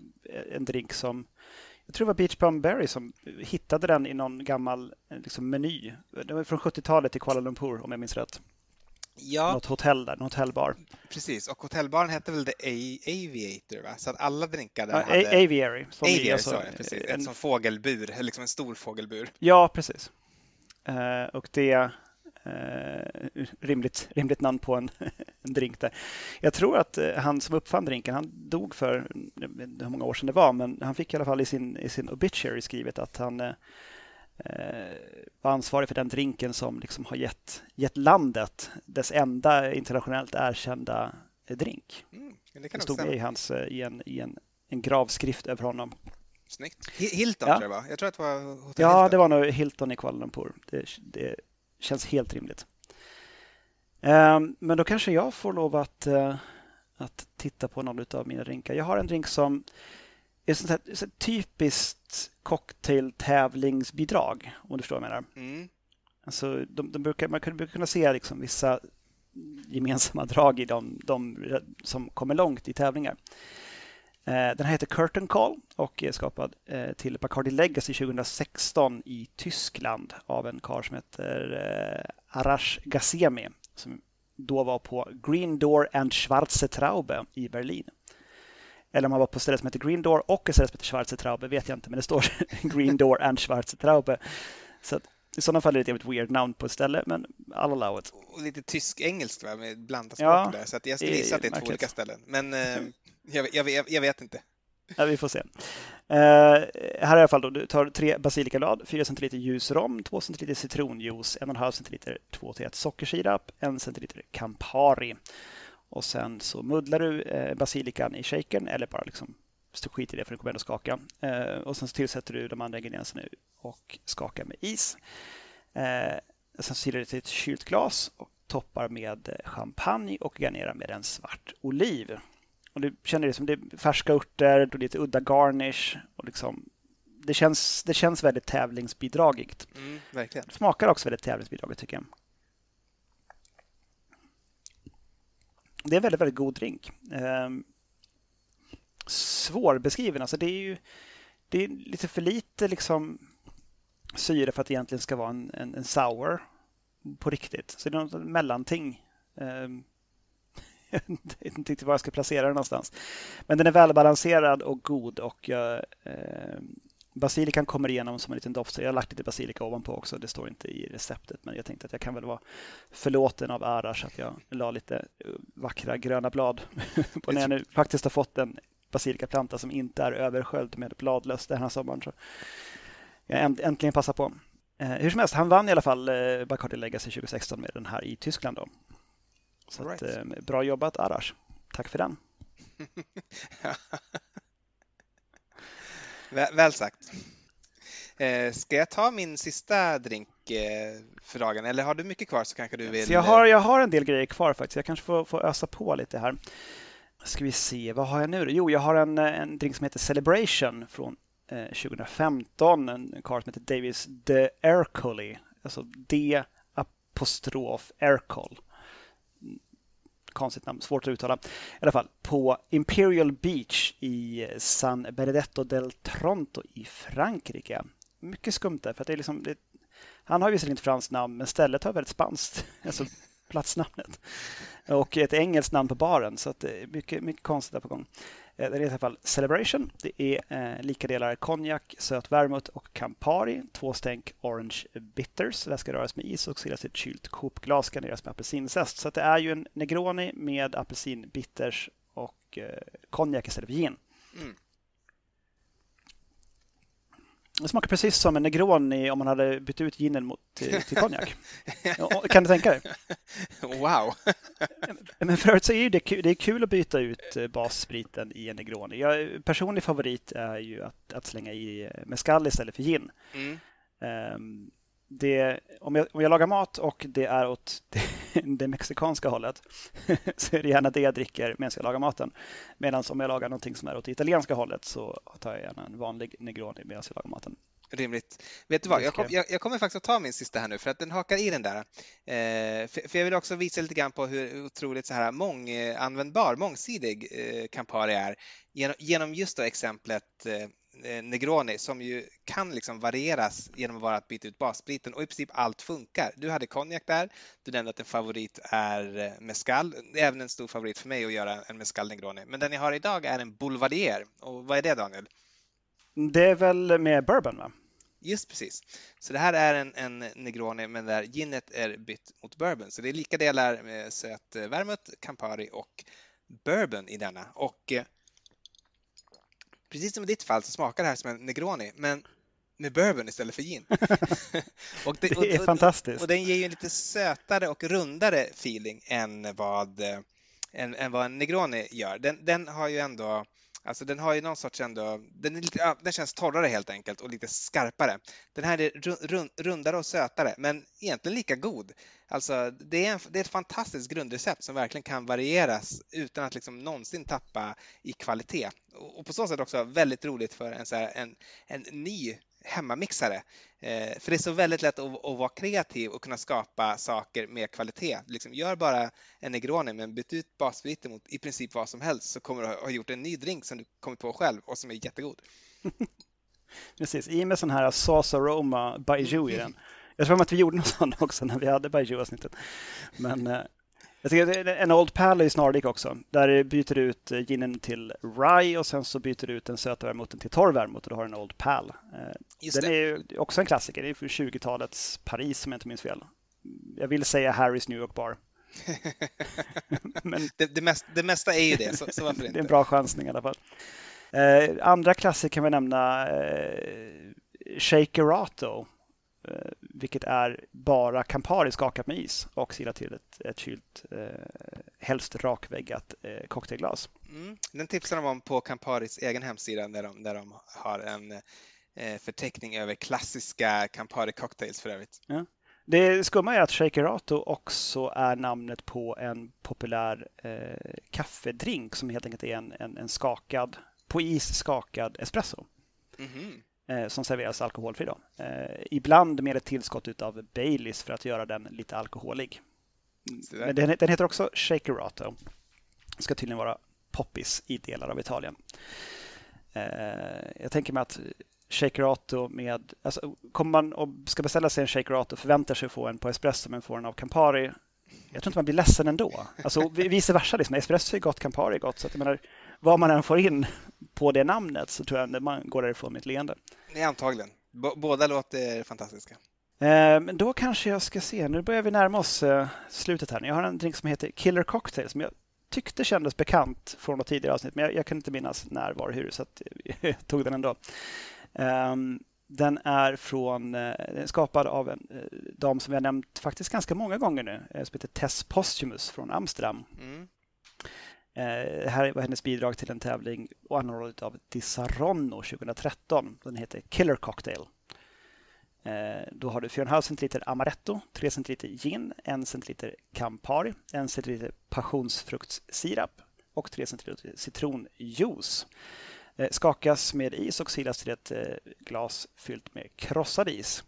en drink som jag tror det var Beach Plum Berry som hittade den i någon gammal liksom, meny. Det var från 70-talet i Kuala Lumpur om jag minns rätt. Ja. Något hotell där, något hotellbar. Precis, och hotellbaren hette väl The Aviator, va? så att alla drinkar där ja, hade... Aviary. Som Aviary, alltså, så, precis. En... som fågelbur, liksom en stor fågelbur. Ja, precis. Uh, och det uh, rimligt, rimligt namn på en, en drink där. Jag tror att uh, han som uppfann drinken, han dog för hur många år sedan det var, men han fick i alla fall i sin, i sin obituary skrivet att han Eh, var ansvarig för den drinken som liksom har gett, gett landet dess enda internationellt erkända drink. Mm, det, det stod med i, hans, eh, i, en, i en, en gravskrift över honom. Snyggt. Hilton ja. tror jag va? Jag tror att det var Hotel Ja, Hilton. det var nog Hilton i Kuala Lumpur. Det, det känns helt rimligt. Um, men då kanske jag får lov att, uh, att titta på någon av mina drinkar. Jag har en drink som är sånt här, så typiskt cocktailtävlingsbidrag, om du förstår vad jag menar. Mm. Alltså, de, de brukar, man brukar kunna se liksom vissa gemensamma drag i de, de som kommer långt i tävlingar. Eh, den här heter Curtain Call och är skapad eh, till Bacardi Legacy 2016 i Tyskland av en karl som heter eh, Arash Gazemi som då var på Green Door and Schwarze Traube i Berlin. Eller om han var på stället som heter Green Door och ett ställe som heter Schwarze Traube vet jag inte, men det står Green Door and Schwarze Traube. Så att, i sådana fall är det ett weird namn på ett ställe, men I'll allow it. Och lite tysk-engelskt va, med blandat språk ja, där, så att jag skulle gissa att det är två olika ställen. Men eh, jag, jag, jag, vet inte. Ja, vi får se. Uh, här är i alla fall då, du tar tre basilikalad, 4 centiliter ljus rom, 2 centiliter citronjuice, 1,5 centiliter 2 till 1 sockersirap, 1 centiliter Campari. Och sen så muddlar du eh, basilikan i shakern eller bara liksom skit i det för det kommer ändå skaka. Eh, och sen så tillsätter du de andra ingredienserna och skakar med is. Eh, sen silar du till ett kylt glas och toppar med champagne och garnerar med en svart oliv. Och du känner det som det är färska örter och lite udda garnish. Och liksom, det, känns, det känns väldigt tävlingsbidragigt. Mm, verkligen. Smakar också väldigt tävlingsbidragigt tycker jag. Det är en väldigt, väldigt god drink. Eh, svårbeskriven, alltså det är ju det är lite för lite liksom syre för att det egentligen ska vara en, en, en sour på riktigt. Så det är något mellanting. Eh, jag vet inte riktigt var jag ska placera den någonstans. Men den är välbalanserad och god och jag eh, Basilikan kommer igenom som en liten doft. Så jag har lagt lite basilika ovanpå också. Det står inte i receptet, men jag tänkte att jag kan väl vara förlåten av Arash att jag la lite eh, vackra gröna blad på när jag nu faktiskt har fått en basilikaplanta som inte är översköljd med bladlöss den här sommaren. Så jag äntligen passar på. Eh, hur som helst, han vann i alla fall eh, Bacardi Legacy 2016 med den här i Tyskland. Då. Så right. att, bra jobbat Arash. Tack för den. Väl sagt. Eh, ska jag ta min sista drink eh, för dagen eller har du mycket kvar så kanske du vill? Så jag, har, jag har en del grejer kvar faktiskt. Jag kanske får, får ösa på lite här. Ska vi se, vad har jag nu? Jo, jag har en, eh, en drink som heter Celebration från eh, 2015. En karl som heter Davis de Ercoli. Alltså D apostrof Ercol konstigt namn, svårt att uttala. I alla fall på Imperial Beach i San Benedetto del Tronto i Frankrike. Mycket skumt där, för att det är liksom, det, han har visserligen ett franskt namn, men stället har väldigt spanskt, alltså platsnamnet. Och ett engelskt namn på baren, så att det är mycket, mycket konstigt där på gång. Eh, Den heter i alla fall Celebration. Det är eh, lika delar konjak, söt vermouth och Campari. Två stänk Orange Bitters. Det ska röras med is och silas i ett kylt Coopglas. Garneras med apelsinzest. Så det är ju en Negroni med apelsinbitters och eh, konjak istället för gin. Mm. Det smakar precis som en Negroni om man hade bytt ut ginen mot, till, till konjak. kan du tänka dig? Wow! Men för övrigt så är det, kul, det är kul att byta ut eh, basspriten i en Negroni. Jag, personlig favorit är ju att, att slänga i eh, mescal istället för gin. Mm. Um, det, om, jag, om jag lagar mat och det är åt det, det mexikanska hållet så är det gärna det jag dricker medan jag lagar maten. Medan om jag lagar någonting som är åt det italienska hållet så tar jag gärna en vanlig Negroni medan jag lagar maten. Rimligt. Vet du vad, jag, kom, jag, jag, kommer faktiskt att ta min sista här nu för att den hakar i den där. Eh, för, för, jag vill också visa lite grann på hur otroligt så här månganvändbar, mångsidig eh, Campari är genom, genom just då exemplet eh, Negroni som ju kan liksom varieras genom att bara att byta ut basspriten och i princip allt funkar. Du hade konjak där, du nämnde att en favorit är eh, mescal. Det är även en stor favorit för mig att göra en mescal Negroni. Men den jag har idag är en Boulevardier. Och vad är det Daniel? Det är väl med bourbon va? Just precis. Så det här är en, en Negroni men där ginet är bytt mot bourbon. Så det är lika delar med söt eh, vermouth, Campari och bourbon i denna. Och precis som i ditt fall så smakar det här som en Negroni, men med bourbon istället för gin. och det, det är fantastiskt. Och den ger ju en lite sötare och rundare feeling än vad, än, än vad en Negroni gör. Den, den har ju ändå Alltså den har ju någon sorts ändå, den, är lite, den känns torrare helt enkelt och lite skarpare. Den här är rund, rundare och sötare men egentligen lika god. Alltså det är, en, det är ett fantastiskt grundrecept som verkligen kan varieras utan att liksom någonsin tappa i kvalitet. Och, och på så sätt också väldigt roligt för en, så här, en, en ny hemmamixare. Eh, för det är så väldigt lätt att, att, vara kreativ och kunna skapa saker med kvalitet. Liksom, gör bara en Negroni men byt ut basspriten mot i princip vad som helst så kommer du ha gjort en ny drink som du kommit på själv och som är jättegod. Precis, i med sån här Sauce Aroma Baiju i den. Jag tror att vi gjorde något sånt också när vi hade Baiju-avsnittet. Men eh, jag tycker en Old Pal är snarlik också. Där byter du ut eh, ginen till Rye och sen så byter du ut den söta vermouthen till torr vermouth och du har en Old Pal. Eh, Just den det. är också en klassiker. Det är för 20-talets Paris om jag inte minns fel. Jag vill säga Harrys New York Bar. Men det, det, mest, det, mesta är ju det, så, så varför inte? Det är en bra chansning i alla fall. Eh, andra klassiker kan vi nämna eh, Shakerato vilket är bara Campari skakat med is och silat till ett, ett kylt, eh, helst rakväggat eh, cocktailglas. Mm. Den tipsar de om på Camparis egen hemsida där de, där de har en eh, förteckning över klassiska Campari cocktails för övrigt. Ja. Det skumma är att Shakerato också är namnet på en populär eh, kaffedrink som helt enkelt är en, en, en skakad, på is skakad espresso. Mm -hmm eh, som serveras alkoholfri. Då. Eh, ibland med ett tillskott av Baileys för att göra den lite alkoholig. Men den, den heter också Shakerato. Ska tydligen vara poppis i delar av Italien. Eh, jag tänker mig att Shakerato med... Alltså, kommer man och ska beställa sig en Shakerato förväntar sig att få en på espresso men får den av Campari jag tror inte man blir ledsen ändå. Alltså vice versa. Liksom. Espresso är gott, Campari är gott. Så att, jag menar, vad man än får in på det namnet så tror jag att man går därifrån med ett leende. Nej, antagligen. B båda låter fantastiska. Eh, men då kanske jag ska se, nu börjar vi närma oss eh, slutet här. Jag har en drink som heter Killer Cocktail som jag tyckte kändes bekant från något tidigare avsnitt, men jag, jag kan inte minnas när, var, hur, så jag tog den ändå. Um, den är från, uh, skapad av en uh, dam som vi har nämnt faktiskt ganska många gånger nu, uh, som heter Tess Posthumus från Amsterdam. Mm. Eh, här var hennes bidrag till en tävling anordnad av Disaronno 2013. Den heter Killer Cocktail. Eh, då har du 4,5 centiliter amaretto, 3 centiliter gin, 1 centiliter Campari, 1 centiliter passionsfruktssirap och 3 centiliter citronjuice. Eh, skakas med is och silas till ett eh, glas fyllt med krossad is.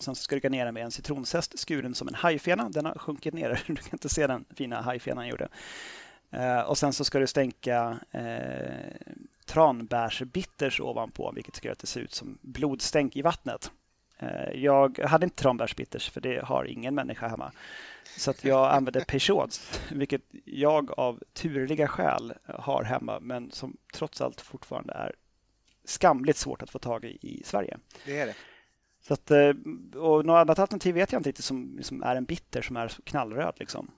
Sen ska du garnera med en citronzest skuren som en hajfena. Den har sjunkit ner. Du kan inte se den fina hajfenan jag gjorde. Eh, och sen så ska du stänka eh, tranbärsbitters ovanpå vilket ska göra att det ser ut som blodstänk i vattnet. Jag hade inte tranbärsbitters för det har ingen människa hemma. Så att jag använde Peugeots, vilket jag av turliga skäl har hemma men som trots allt fortfarande är skamligt svårt att få tag i i Sverige. Det är det. Så att, eh, och något annat alternativ vet jag inte riktigt som, som är en bitter som är knallröd. Liksom.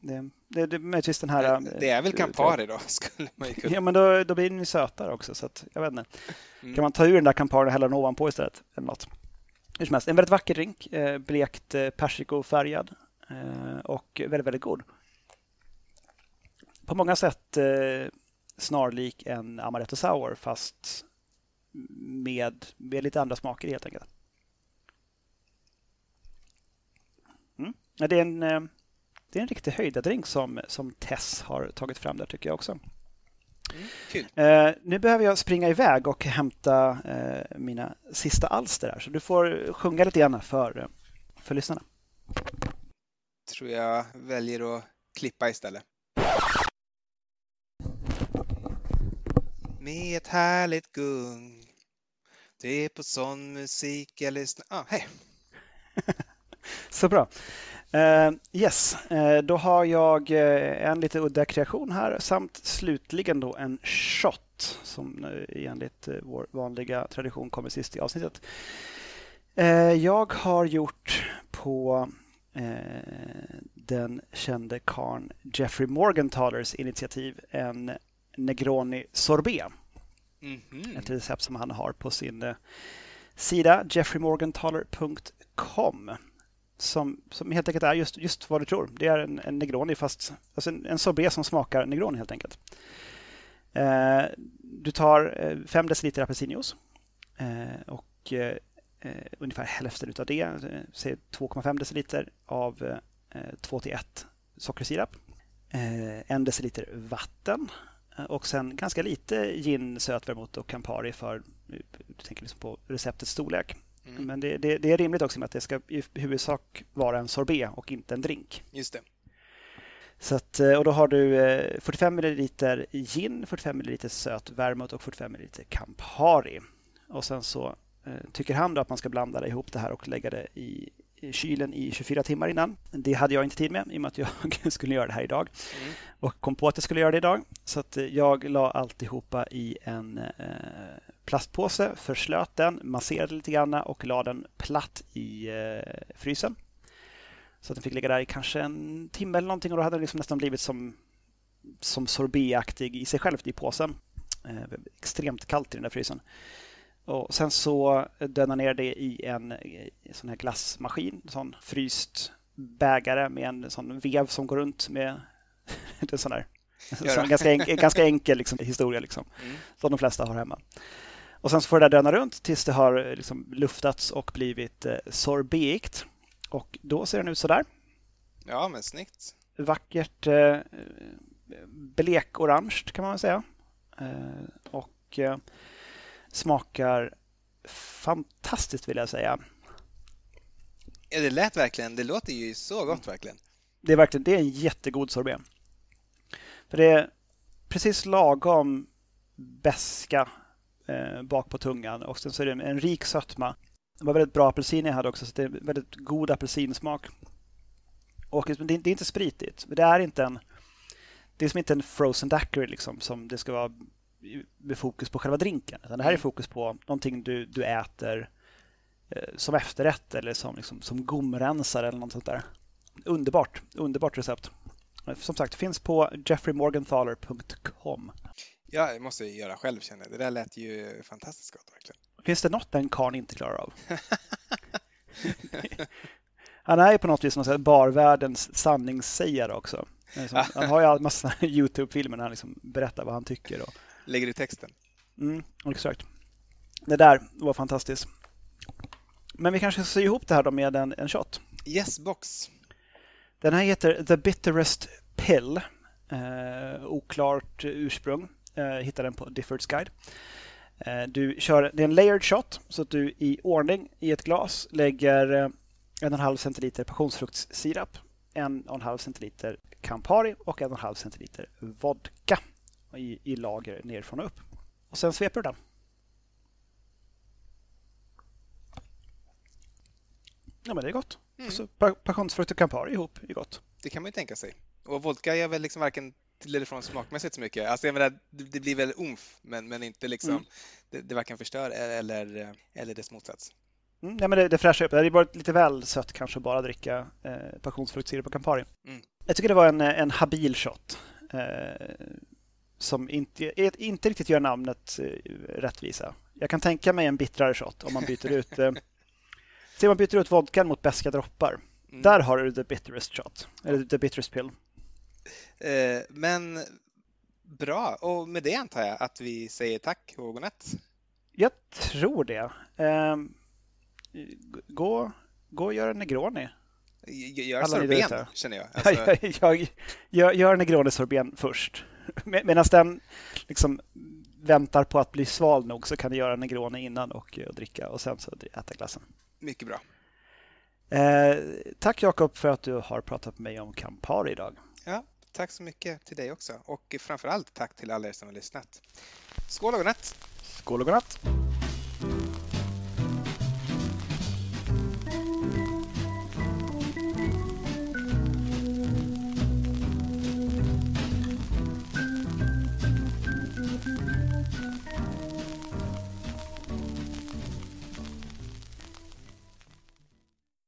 Det, det, det, möjligtvis den här... Det är väl Campari då? Skulle man kunna... Ja, men då, då blir den ju sötare också. Så att, jag vet inte. Mm. Kan man ta ur den där Campari och hälla den ovanpå istället? Eller något. Hur som helst, en väldigt vacker drink. Eh, blekt eh, persikofärgad eh, och väldigt, väldigt god. På många sätt snarlik en Amaretto Sour fast med, med lite andra smaker helt enkelt. Mm. Det, är en, det är en riktig höjdardrink som, som Tess har tagit fram där tycker jag också. Mm, nu behöver jag springa iväg och hämta eh, mina sista alster här så du får sjunga lite grann för, för lyssnarna. Tror jag väljer att klippa istället. Med ett härligt gung det är på sån musik jag lyssnar... Ah, hej! Så bra. Uh, yes, uh, då har jag uh, en lite udda kreation här samt slutligen då en shot som enligt vår vanliga tradition kommer sist i avsnittet. Jag har gjort på den kände karn Jeffrey Morgenthalers initiativ en Negroni Sorbet. Mm -hmm. Ett recept som han har på sin sida jeffreymorgenthaler.com som, som helt enkelt är just, just vad du tror. Det är en, en Negroni fast alltså en, en sorbet som smakar Negroni helt enkelt. Eh, du tar eh, 5 deciliter apelsinjuice eh, och eh, eh ungefär hälften av det, eh, säg 2,5 deciliter av eh, 2 till 1 sockersirap. 1 deciliter vatten Eh, och sen ganska lite gin, sötvermouth och Campari för du tänker liksom på receptets storlek. Mm. Men det, det, det, är rimligt också med att det ska i huvudsak vara en sorbet och inte en drink. Just det. Så att, eh, och då har du 45 eh, ml gin, 45 ml söt vermouth och 45 ml Campari. Och sen så tycker han då att man ska blanda ihop det här och lägga det i kylen i 24 timmar innan. Det hade jag inte tid med i och med att jag skulle göra det här idag mm. och kom på att jag skulle göra det idag. Så att jag la alltihopa i en eh, plastpåse, förslöt den, masserade lite grann och la den platt i eh, frysen. Så att den fick ligga där i kanske en timme eller någonting och då hade den liksom nästan blivit som, som sorbetaktig i sig själv i påsen. Eh, extremt kallt i den där frysen. Och sen så dönar ner det i en sån här glassmaskin, en sån fryst bägare med en sån vev som går runt med en sån där en ganska, enkel, ganska enkel liksom, historia liksom, mm. som de flesta har hemma. Och sen så får det där döna runt tills det har liksom, luftats och blivit eh, sorbet. Och då ser den ut så där. Ja, men snyggt. Vackert eh, blekorange kan man väl säga. Eh, och eh, smakar fantastiskt vill jag säga. Ja, det lät verkligen. Det låter ju så gott verkligen. Det är verkligen det är en jättegod sorbet. För det är precis lagom beska eh, bak på tungan och sen så är det en rik sötma. Det var väldigt bra apelsin jag hade också så det är väldigt god apelsinsmak. Och det är inte spritigt. Det är inte en det är som inte en frozen daiquiri liksom som det ska vara med fokus på själva drinken. Utan det här är mm. fokus på någonting du, du äter eh, som efterrätt eller som, liksom, som gomrensare eller något sånt där. Underbart, underbart recept. Som sagt, finns på jeffreymorgenthaler.com. Ja, det måste jag göra själv känner jag. Det där lät ju fantastiskt gott verkligen. Finns det något den karln inte klarar av? han är ju på något vis någon barvärldens sanningssägare också. Han har ju en massa Youtube-filmer när han liksom berättar vad han tycker. Och lägger i texten. Mm, exakt. Det där var fantastiskt. Men vi kanske ska sy ihop det här då med en, en shot. Yes box. Den här heter The Bitterest Pill. Eh, oklart ursprung. Eh, hittar den på Diffords Guide. Eh, du kör, det är en layered shot så att du i ordning i ett glas lägger eh, en och en halv centiliter passionsfruktssirap, en och en halv centiliter Campari och en och en halv centiliter vodka i, i lager nerifrån och upp. Och sen sveper du den. Ja, men det är gott. Mm. Så pa- passionsfrukt och Campari ihop är gott. Det kan man ju tänka sig. Och vodka är väl liksom varken till eller från smakmässigt så mycket. Alltså jag menar, det blir väl umf, men, men inte liksom, Mm. det, det varken förstör eller, eller dess motsats. Mm, ja, men det, det fräschar upp. Det hade varit lite väl sött kanske bara att dricka eh, passionsfruktsirap och Campari. Mm. Jag tycker det var en, en habil shot. Eh, som inte, är- inte riktigt gör namnet eh, rättvisa. Jag kan tänka mig en bittrare shot om man byter ut eh, Se, man byter ut vodkan mot beska droppar. Mm. Där har du the bitterest shot. Eller the bitterest pill. Eh, men bra, och med det antar jag att vi säger tack och godnatt. Jag tror det. Eh, gå, gå och gör en Negroni. Gör ute. känner jag. Alltså, jag, jag gör Negroni sorbeten först. Med, Medan den liksom väntar på att bli sval nog så kan du göra Negroni innan och, och dricka och sen så äta glassen. mycket bra. Eh, tack Jakob för att du har pratat med mig om Campari idag. Ja, Tack så mycket till dig också och framför allt tack till alla er som har lyssnat. Skål och godnatt! Skål och godnatt!